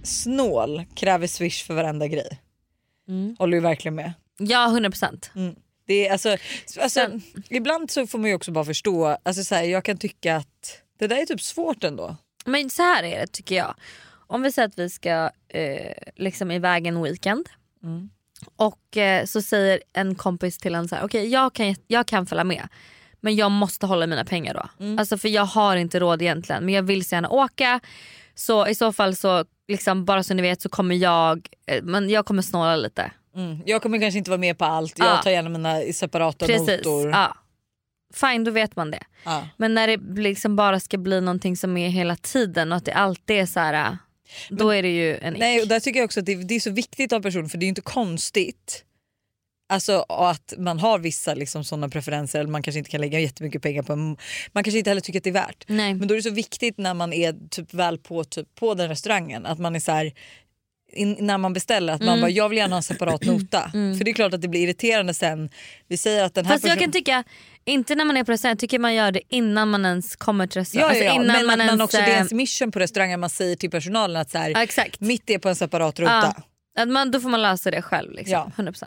Snål kräver swish för varenda grej. Mm. Håller du verkligen med? Ja 100%. Mm. Det är, alltså, alltså, ibland så får man ju också bara förstå, alltså, så här, jag kan tycka att det där är typ svårt ändå. Men så här är det tycker jag. Om vi säger att vi ska eh, liksom iväg en weekend. Mm. Och eh, så säger en kompis till en så här, okej jag, kan, jag kan följa med. Men jag måste hålla mina pengar då. Mm. Alltså för jag har inte råd egentligen men jag vill så gärna åka. Så i så fall så liksom, bara så ni vet så kommer jag, eh, men jag kommer snåla lite. Mm. Jag kommer kanske inte vara med på allt, jag Ja. tar gärna mina separata Precis. notor. Ja. Fine då vet man det. Ja. Men när det liksom bara ska bli någonting som är hela tiden och att det alltid är så här. Då är det ju en Nej, och där tycker jag också att det, det är så viktigt av personen för det är ju inte konstigt Alltså att man har vissa liksom, sådana preferenser eller man kanske inte kan lägga jättemycket pengar på en, Man kanske inte heller tycker att det är värt. Nej. Men då är det så viktigt när man är typ väl på, typ, på den restaurangen att man är så här, in, när man beställer att man Mm. bara jag vill gärna ha en separat nota. Mm. För det är klart att det blir irriterande sen. Vi säger att den här Fast jag personen- kan tycka, inte när man är på restaurang, jag tycker man gör det innan man ens kommer till Ja, restaurang. ja, ja. Alltså men man man ens, också, det är eh, ens mission på restaurangen man säger till personalen att så här, Ja, exakt. mitt är på en separat ruta. Ja. Man, då får man lösa det själv. Liksom. Ja. 100%.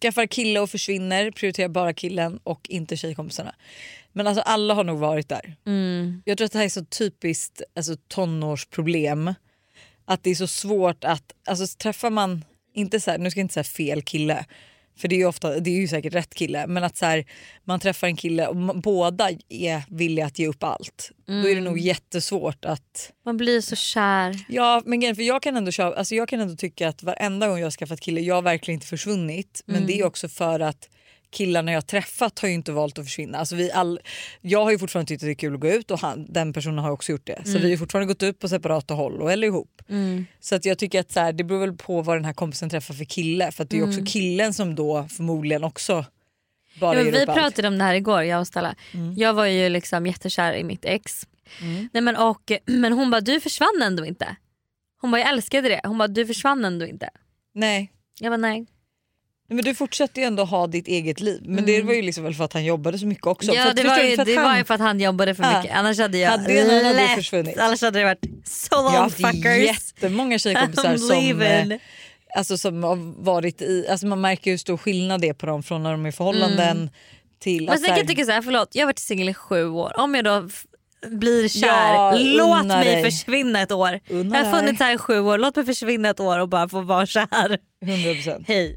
Skaffar kille och försvinner, prioriterar bara killen och inte tjejkompisarna. Men alltså alla har nog varit där. Mm. Jag tror att det här är så typiskt alltså, tonårsproblem. Att det är så svårt att, alltså träffar man, inte så här, nu ska jag inte säga fel kille, för det är ju, ofta, det är ju säkert rätt kille, men att så här, man träffar en kille och man, båda är villiga att ge upp allt. Då är det Mm. nog jättesvårt att Man blir så kär. Ja men för jag kan, ändå köpa, alltså jag kan ändå tycka att varenda gång jag har skaffat kille, jag har verkligen inte försvunnit. Men Mm. det är också för att killarna jag träffat har ju inte valt att försvinna. Alltså vi all, jag har ju fortfarande tyckt att det är kul att gå ut och han, den personen har också gjort det. Så Mm. vi har fortfarande gått ut på separata håll och eller ihop. Mm. Så att jag tycker att så här, det beror väl på vad den här kompisen träffar för kille. För att det är ju Mm. också killen som då förmodligen också bara Ja, vi pratade om det här igår jag och Stella. Mm. Jag var ju liksom jättekär i mitt ex. Mm. Nej, men, och, men hon bara du försvann ändå inte. Hon bara jag älskade det. Hon bara du försvann ändå inte. Nej. Jag bara nej. Men du fortsätter ju ändå ha ditt eget liv. Men det var ju liksom väl för att han jobbade så mycket också. Ja det, var ju, för att det han, var ju för att han jobbade för Ja. mycket. Annars hade jag Hade det någon hade lätt- försvunnit. Annars hade det varit so Jag har long haft fuckers. jättemånga tjejkompisar som, eh, alltså, som har varit i, alltså man märker hur stor skillnad det är på dem från när de är i förhållanden till Men att sen kan jag tycka såhär, förlåt jag har varit singel i sju år. Om jag då blir kär, Ja, låt mig dig. försvinna ett år. Unna jag har funnits här i sju år, låt mig försvinna ett år och bara få vara kär. 100%. Hej.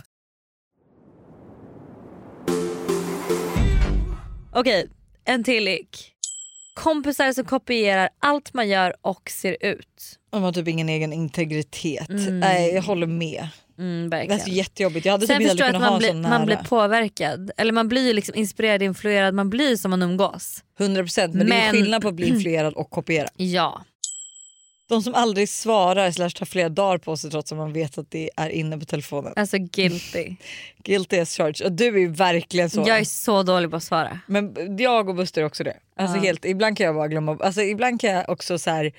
Okej, en till ick. Kompisar som kopierar allt man gör och ser ut. De har typ ingen egen integritet. Nej, jag håller med. Mm, Det är så jättejobbigt. Jag hade Sen typ förstår jag att man sån man blir påverkad. Eller man blir liksom inspirerad, influerad, man blir som man umgås. 100% men, det är Men- skillnad på att bli influerad och kopiera. Ja. De som aldrig svarar slash tar flera dagar på sig trots att man vet att det är inne på telefonen. Alltså guilty. Guilty as charged. Och du är verkligen så. Jag är så dålig på att svara. Men jag och Buster är också det. Alltså Ja. helt, ibland kan jag bara glömma. Alltså ibland kan jag också så här,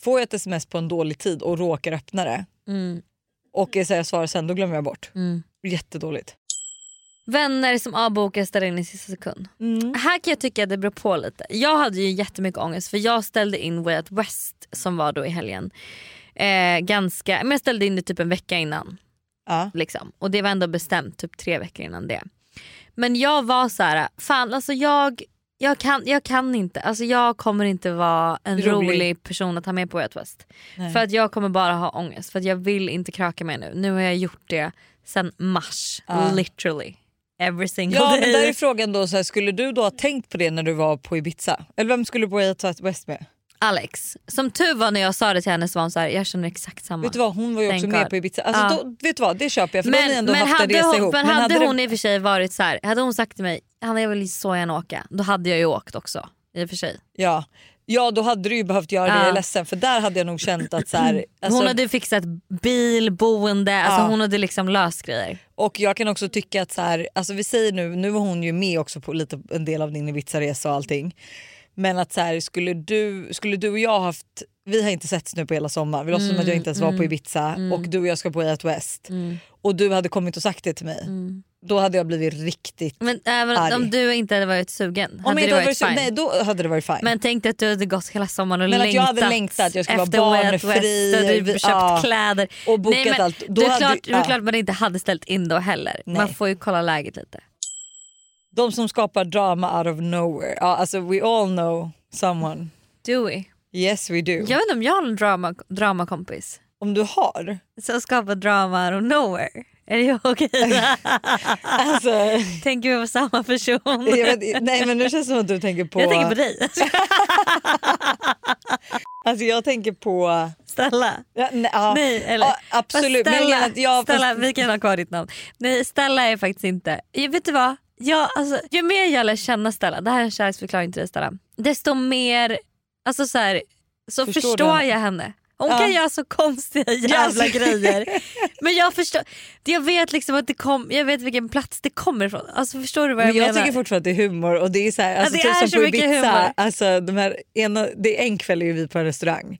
får jag ett sms på en dålig tid och råkar öppna det Mm. och jag säger svar sen då glömmer jag bort. Mm. Jättedåligt. Vänner som avbokar ställer in i sista sekund. Mm. Här kan jag tycka att det beror på lite. Jag hade ju jättemycket ångest för jag ställde in Way Out West som var då i helgen. Eh, ganska, men jag ställde in det typ en vecka innan. Ja. Liksom. Och det var ändå bestämt typ tre veckor innan det. Men jag var så här, fan alltså jag, jag, kan, jag kan inte. Alltså jag kommer inte vara en Rolig. rolig, person att ha med på Way Out West. Nej. För att jag kommer bara ha ångest. För att jag vill inte kröka mig nu. Nu har jag gjort det sen mars. Ja. Literally. Every single Ja day. men där är frågan då, så här, skulle du då ha tänkt på det när du var på Ibiza? Eller vem skulle du på Way West med? Alex. Som tur var när jag sa det till henne så var hon så här, jag känner exakt samma. Vet du vad, hon var ju Thank också med God. på Ibiza. Alltså, Ja. då, vet du vad, det köper jag för då har ni men ändå men haft en hade, resa hon, ihop. men hade det- hon i och för sig varit så här, hade hon sagt till mig Hanna jag vill så gärna åka, då hade jag ju åkt också. I och för sig. Ja. Ja då hade du ju behövt göra det, Ja. jag är ledsen för där hade jag nog känt att så här, alltså, hon hade fixat bil, boende, alltså hon hade liksom löst grejer. Och jag kan också tycka att så här, alltså vi säger nu, nu var hon ju med också på lite, en del av din Ibiza-resa och allting. Men att så här, skulle, du, skulle du och jag haft, vi har inte setts nu på hela sommaren, vi låtsas som att jag inte ens var på Ibiza och du och jag ska på Way Out West. Och du hade kommit och sagt det till mig. Då hade jag blivit riktigt... Men även Arg. om du inte hade varit sugen Om hade det inte varit fine. nej då hade det varit fine. Men tänk dig att du hade gått hela sommaren och Men att längtat jag hade längtat, jag skulle vara barnfri, West, du vi- köpt ja. kläder. Och bokat nej, men allt. Då det, är klart, ja. klart man inte hade ställt in då heller. Man Nej. får ju kolla läget lite. De som skapar drama out of nowhere. Ja, alltså we all know someone. Do we? Yes we do. Jag vet inte om jag har en drama, dramakompis Om du har? som skapar drama out of nowhere. Är det okej? Alltså, Tänker vi på samma person? vet, nej men nu känns det som att du tänker på... Jag tänker på dig. Alltså jag tänker på... Stella. Ja, nej, ja. Nej, eller, Ja, absolut. Fast Men jag Stella, jag, Stella fast- vi kan ha kvar ditt namn. Nej Stella är faktiskt inte, jag vet du vad? Jag, alltså, ju mer jag lär känna Stella, det här är en kärleksförklaring till dig Stella. Desto mer, alltså så, här, så Förstår förstår, jag henne. Hon Ja. kan göra så konstiga jävla alltså. grejer. Men jag förstår, jag vet liksom att det kom, jag vet vilken plats det kommer ifrån. Alltså förstår du vad jag, Men jag menar? tycker fortfarande att det är humor och det är så här, alltså, det typ är som så på mycket Ibiza, humor. alltså, de här ena, det är en kväll är vi på en restaurang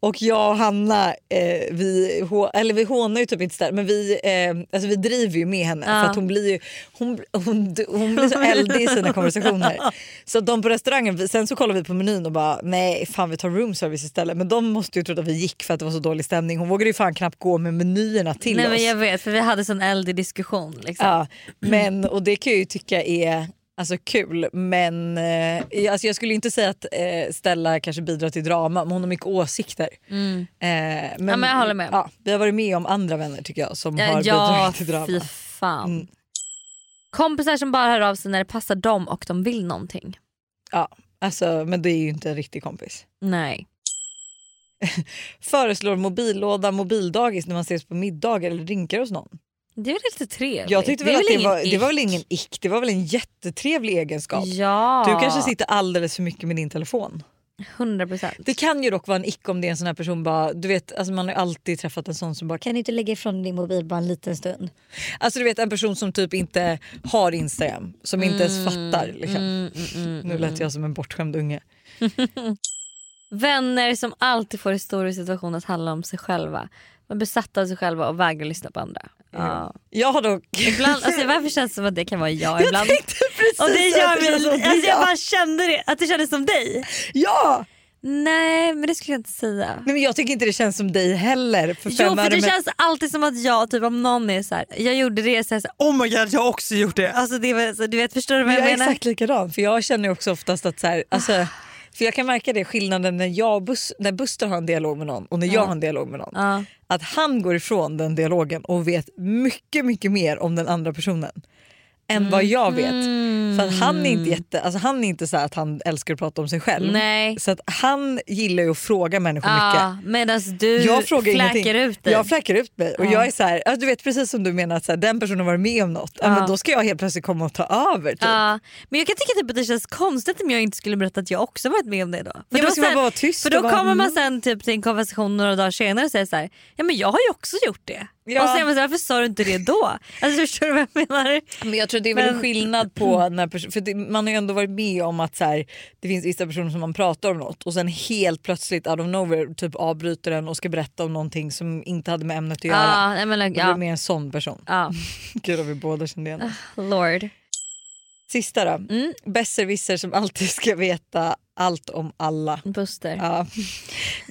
och jag och Hanna eh, vi, hå- eller vi hånar ju typ inte där, men vi, eh, alltså, vi driver ju med henne Ja. för att hon blir ju hon, hon, hon blir så eldig i sina konversationer. Så de på restaurangen, sen så kollar vi på menyn och bara nej fan vi tar room service istället men de måste ju tro att vi gick för att det var så dålig stämning. Hon vågade ju fan knappt gå med menyerna till Nej oss. men jag vet för vi hade sån eldig diskussion. Liksom. Ja, men, och det kan jag ju tycka är alltså, kul men eh, alltså, jag skulle inte säga att eh, Stella kanske bidrar till drama men hon har mycket åsikter. Mm. Eh, men, Ja, men jag håller med. Ja, vi har varit med om andra vänner tycker jag som har Ja, bidragit till fy drama. fan. Mm. Kompisar som bara hör av sig när det passar dem och de vill någonting. Ja, alltså, men det är ju inte en riktig kompis. Nej. Föreslår mobillåda mobildagis när man ses på middagar eller drinkar hos någon. Det är väl lite trevligt. Jag tyckte Det väl att det var, det var väl ingen ick, det var väl en jättetrevlig egenskap. Ja. Du kanske sitter alldeles för mycket med din telefon. 100 procent. Det kan ju dock vara en ick om det är en sån här person bara, du vet alltså man har ju alltid träffat en sån som bara Kan du inte lägga ifrån din mobil bara en liten stund? Alltså du vet en person som typ inte har Instagram, som inte ens fattar. Liksom. Mm, mm, mm, Nu lät jag som en bortskämd unge. Vänner som alltid får historier situationer att handla om sig själva. Är besatta av sig själva och vägrar lyssna på andra. Ja. Jag har dock... Ibland, alltså, varför känns det som att det kan vara jag ibland? precis och det att gör det känns som mig, det är alltså, jag jag. bara kände det, att det kändes som dig. Ja! Nej men det skulle jag inte säga. Nej, men jag tycker inte det känns som dig heller. För Jo för det med- känns alltid som att jag, typ om någon är så här, jag gjorde det så här, så här, oh my god jag har också gjort det. Alltså det var, så, du vet förstår du vad jag jag, är menar? exakt likadan för jag känner också oftast att så här, alltså, för jag kan märka det skillnaden när, jag Bus, när Buster har en dialog med någon och när jag har en dialog med någon. Ja. Att han går ifrån den dialogen och vet mycket mycket mer om den andra personen än vad jag vet. För att han är inte jätte, alltså han är inte så att han älskar att prata om sig själv. Nej. Så att han gillar ju att fråga människor mycket. Ja, Medan du Jag frågar fläker ingenting. ut dig. Jag fläcker ut mig och Ja. jag är så här, alltså du vet precis som du menar att så här, den personen varit med om något. Ja. Men då ska jag helt plötsligt komma och ta över. Typ. Ja, men jag kan tycka typ att det känns konstigt om jag inte skulle berätta att jag också varit med om det då. För Ja, då, sen- vara tyst för då bara, kommer man mm. sen typ till en konversation några dagar senare och säger så här, ja men jag har ju också gjort det. Ja. Och så man så varför sa du inte det då? Alltså förstår du vad jag menar? Men jag tror det är väl en skillnad på när för det, man har ju ändå varit med om att så här, det finns vissa personer som man pratar om något och sen helt plötsligt out of nowhere typ avbryter den och ska berätta om någonting som inte hade med ämnet att göra. Ja, jag menar, Då blir ja. det mer en sån person. ja. Gud vad vi båda kände igen oss. Lord. Sista då. Mm. Besserwisser som alltid ska veta allt om alla. Buster. Ja.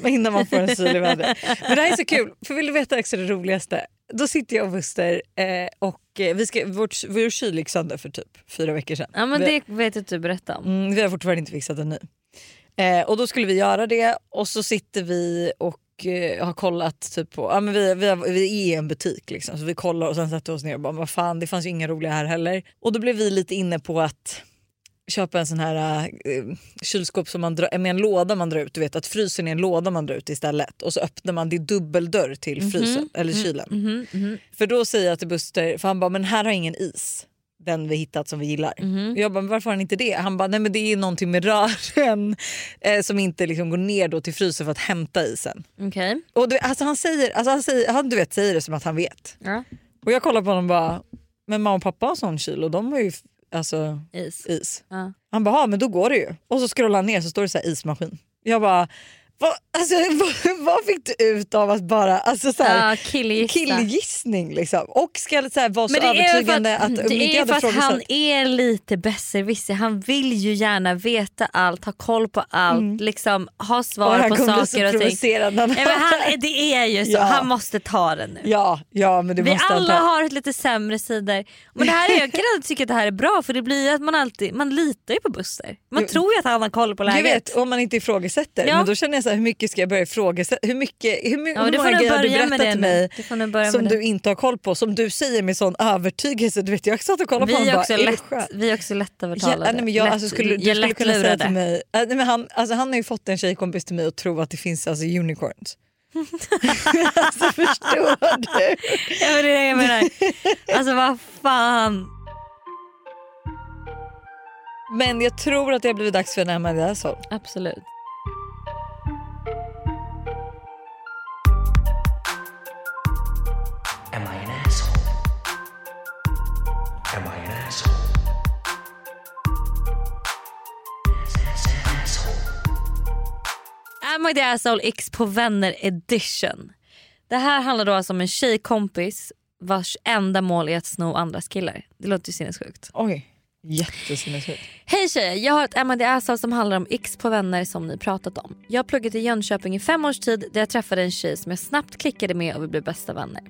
Innan man får en syl i vädret. Men det här är så kul, för vill du veta också det roligaste? Då sitter jag och Buster eh, och eh, vi ska, vårt, vår kyl gick sönder för typ fyra veckor sedan. Ja men vi, det vet jag att du berättade om. mm, vi har fortfarande inte fixat en ny. Eh, och då skulle vi göra det och så sitter vi och eh, har kollat typ på, ja, men vi, vi, har, vi är i en butik liksom, så vi kollar och sen sätter vi oss ner och bara vad fan det fanns ju inga roliga här heller. Och då blev vi lite inne på att köpa en sån här eh, kylskåp som man drar, med en låda man drar ut. Du vet att frysen är en låda man drar ut istället. Och så öppnar man, det är dubbeldörr till frysen eller kylen. Mhm, mhm. För då säger jag till Buster, för han bara men här har ingen is. Den vi hittat som vi gillar. Och jag bara varför har han inte det? Han bara nej men det är någonting med rören eh, som inte liksom går ner då till frysen för att hämta isen. Okej. Och du, alltså han säger, alltså han säger, han du vet säger det som att han vet. Ja. Och jag kollar på honom och bara men mamma och pappa har sån kyl och de har ju alltså Is. is. Ja. Han bara, "Ja, men då går det ju. Och så scrollar han ner så står det så här ismaskin. Jag bara, vad, alltså, vad, vad fick du ut av att bara, alltså så här, Ja, killgissa. killgissning liksom. Och ska så här, vara så Men det är ju för övertygande att, att, det jag är för att han är lite besserwisser. Han vill ju gärna veta allt, ha koll på allt, liksom, ha och svar han på saker och ting. Nej, men han, det är ju så, Ja. han måste ta det nu. Ja, ja men det Vi måste alla har ett lite sämre sidor. Men det här är, jag kan tycka att det här är bra för det blir att man alltid man litar ju på Buster. Man Jo. tror ju att han har koll på Jag läget. vet, om man inte ifrågasätter. Ja. Men då känner jag så här, hur mycket ska jag börja ifrågasätta? Hur, mycket, hur, my- Ja, hur många grejer har du berättat det till mig Du som du inte har koll på? Som du säger med sån övertygelse. Du vet, jag satt och kollade på Vi honom är, och också bara, lätt, vi är också Ja, lättövertalade. nej, men jag, lätt, alltså, skulle, du skulle kunna säga till mig, nej, men han, alltså, han har ju fått en tjejkompis till mig och tror att det finns alltså, unicorns. alltså förstår du? Ja, men det är det jag menar. Alltså vad fan. Men jag tror att det har blivit dags för en Amanda Asshole. Absolut. Am I the asshole X på vänner edition. Det här handlar då alltså om en tjejkompis vars enda mål är att sno andras killar. Det låter ju sinnessjukt. Oj, jättesinnessjukt. Hej tjejer, jag har ett Am I the asshole som handlar om X på vänner som ni pratat om. Jag har pluggat i Jönköping i fem års tid där jag träffade en tjej som jag snabbt klickade med och vi blev bästa vänner.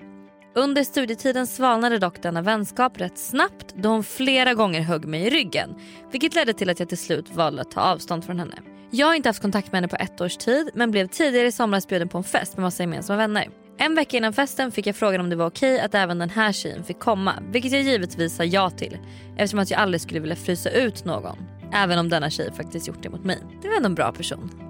Under studietiden svalnade dock denna vänskap rätt snabbt då hon flera gånger högg mig i ryggen. Vilket ledde till att jag till slut valde att ta avstånd från henne. Jag har inte haft kontakt med henne på ett års tid men blev tidigare i somras bjuden på en fest med massa gemensamma vänner. En vecka innan festen fick jag frågan om det var okej att även den här tjejen fick komma. Vilket jag givetvis sa ja till eftersom att jag aldrig skulle vilja frysa ut någon. Även om denna tjej faktiskt gjort det mot mig. Det var ändå en bra person.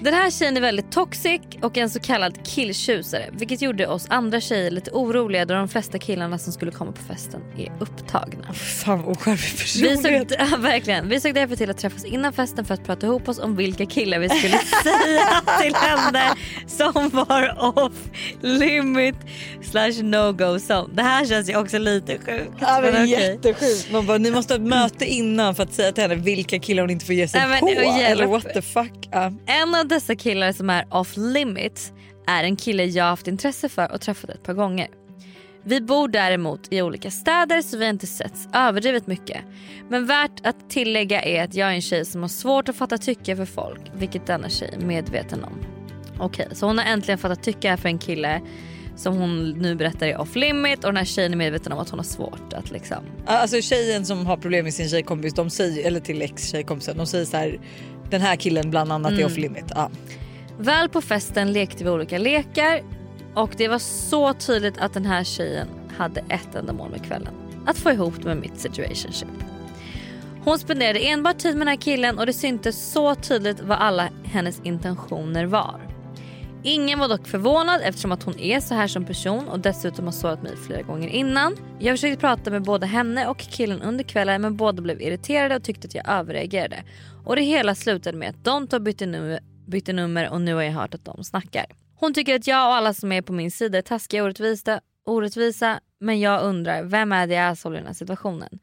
Den här tjejen är väldigt toxic och en så kallad killtjusare vilket gjorde oss andra tjejer lite oroliga då de flesta killarna som skulle komma på festen är upptagna. Fan vad oskärmig Vi personlighet. såg, ja, verkligen. vi såg därför till att träffas innan festen för att prata ihop oss om vilka killar vi skulle säga till henne som var off limit slash no go zone. Det här känns ju också lite sjukt. Ja, men men. Jättesjukt. Man bara, ni måste ha ett möte innan för att säga till henne vilka killar hon inte får ge sig Nej, på. Eller what the fuck. Ja. En av dessa killar som är off limits är en kille jag haft intresse för och träffat ett par gånger. Vi bor däremot i olika städer så vi har inte setts överdrivet mycket. Men värt att tillägga är att jag är en tjej som har svårt att fatta tycke för folk, vilket denna tjej är medveten om. Okej, så hon har äntligen fattat tycke för en kille som hon nu berättar är off limit och den här tjejen är medveten om att hon har svårt att liksom Alltså tjejen som har problem med sin tjejkompis, de säger, eller till ex-tjejkompisen, de säger så här den här killen bland annat är Mm. off limit. Ja. Väl på festen lekte vi olika lekar och det var så tydligt att den här tjejen hade ett enda mål med kvällen. Att få ihop det med mitt situationship. Hon spenderade enbart tid med den här killen och det syntes så tydligt vad alla hennes intentioner var. Ingen var dock förvånad eftersom att hon är så här som person och dessutom har sårat mig flera gånger innan. Jag försökte prata med både henne och killen under kvällen men båda blev irriterade och tyckte att jag överreagerade. Och det hela slutade med att de två bytte nummer, bytte nummer och nu har jag hört att de snackar. Hon tycker att jag och alla som är på min sida är taskiga och orättvisa, orättvisa men jag undrar vem är det asshole i den här situationen?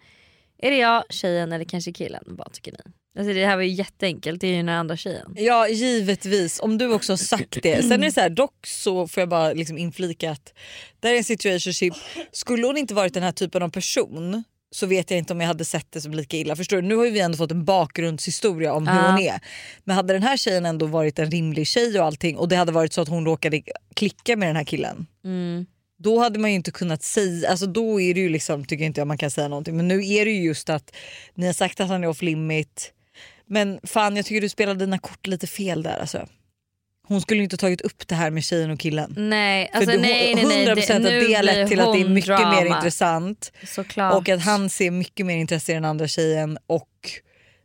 Är det jag, tjejen eller kanske killen? Vad tycker ni? Alltså det här var ju jätteenkelt, det är ju den andra tjejen. ja givetvis om du också har sagt det. Sen är det så här, dock så får jag bara liksom inflika att det här är en situationship. Skulle hon inte varit den här typen av person så vet jag inte om jag hade sett det som lika illa. Förstår du? Nu har vi ändå fått en bakgrundshistoria om hur Ja. hon är. Men hade den här tjejen ändå varit en rimlig tjej och allting och det hade varit så att hon råkade klicka med den här killen. Mm. Då hade man ju inte kunnat säga, alltså då är det ju liksom, tycker inte jag man kan säga någonting. Men nu är det ju just att ni har sagt att han är off limit. Men fan jag tycker du spelade dina kort lite fel där alltså. Hon skulle inte tagit upp det här med tjejen och killen. Nej, För alltså du- nej, nej, nej. 100% att nu det har lett till att det är mycket drama. mer intressant. Såklart. Och att han ser mycket mer intresse i den andra tjejen och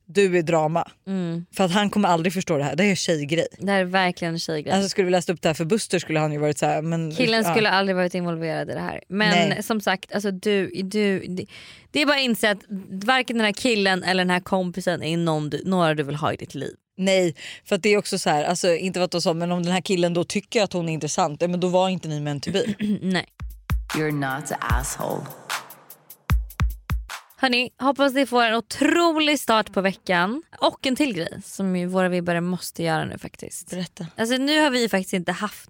du är drama. Mm. För att han kommer aldrig förstå det här, det är en tjejgrej. Det här är verkligen en tjejgrej. Alltså skulle vi läst upp det här för Buster skulle han ju varit så här, men Killen ja. skulle aldrig varit involverad i det här. Men Nej. som sagt, alltså du, du, det, det är bara att inse att varken den här killen eller den här kompisen är någon du, några du vill ha i ditt liv. Nej, för att det är också så här, alltså, inte vad sa men om den här killen då tycker att hon är intressant, ja, men då var inte ni meant to be. Nej. You're not the asshole. Hörni, hoppas ni får en otrolig start på veckan. Och en till grej som ju våra vibbare måste göra nu faktiskt. Berätta. Alltså nu har vi faktiskt inte haft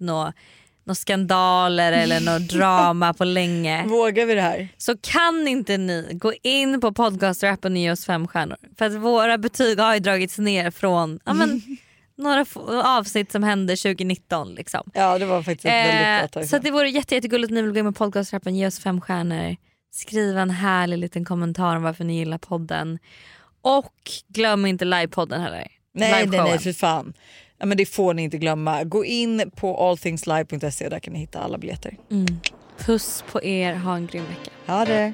några nå skandaler eller något drama på länge. Vågar vi det här? Så kan inte ni gå in på podcastrappen och ge oss fem stjärnor. För att våra betyg har ju dragits ner från ja, men, några avsnitt som hände 2019. Liksom. Ja det var faktiskt ett väldigt bra Eh, tag så att det vore jätte, jättegulligt om ni vill gå in på podcastrappen, ge oss fem stjärnor, skriva en härlig liten kommentar om varför ni gillar podden. Och glöm inte livepodden heller. Nej nej nej för fan. Ja, men det får ni inte glömma. Gå in på allthingslive.se där kan ni hitta alla biljetter. Mm. Puss på er, ha en grym vecka. Ha det!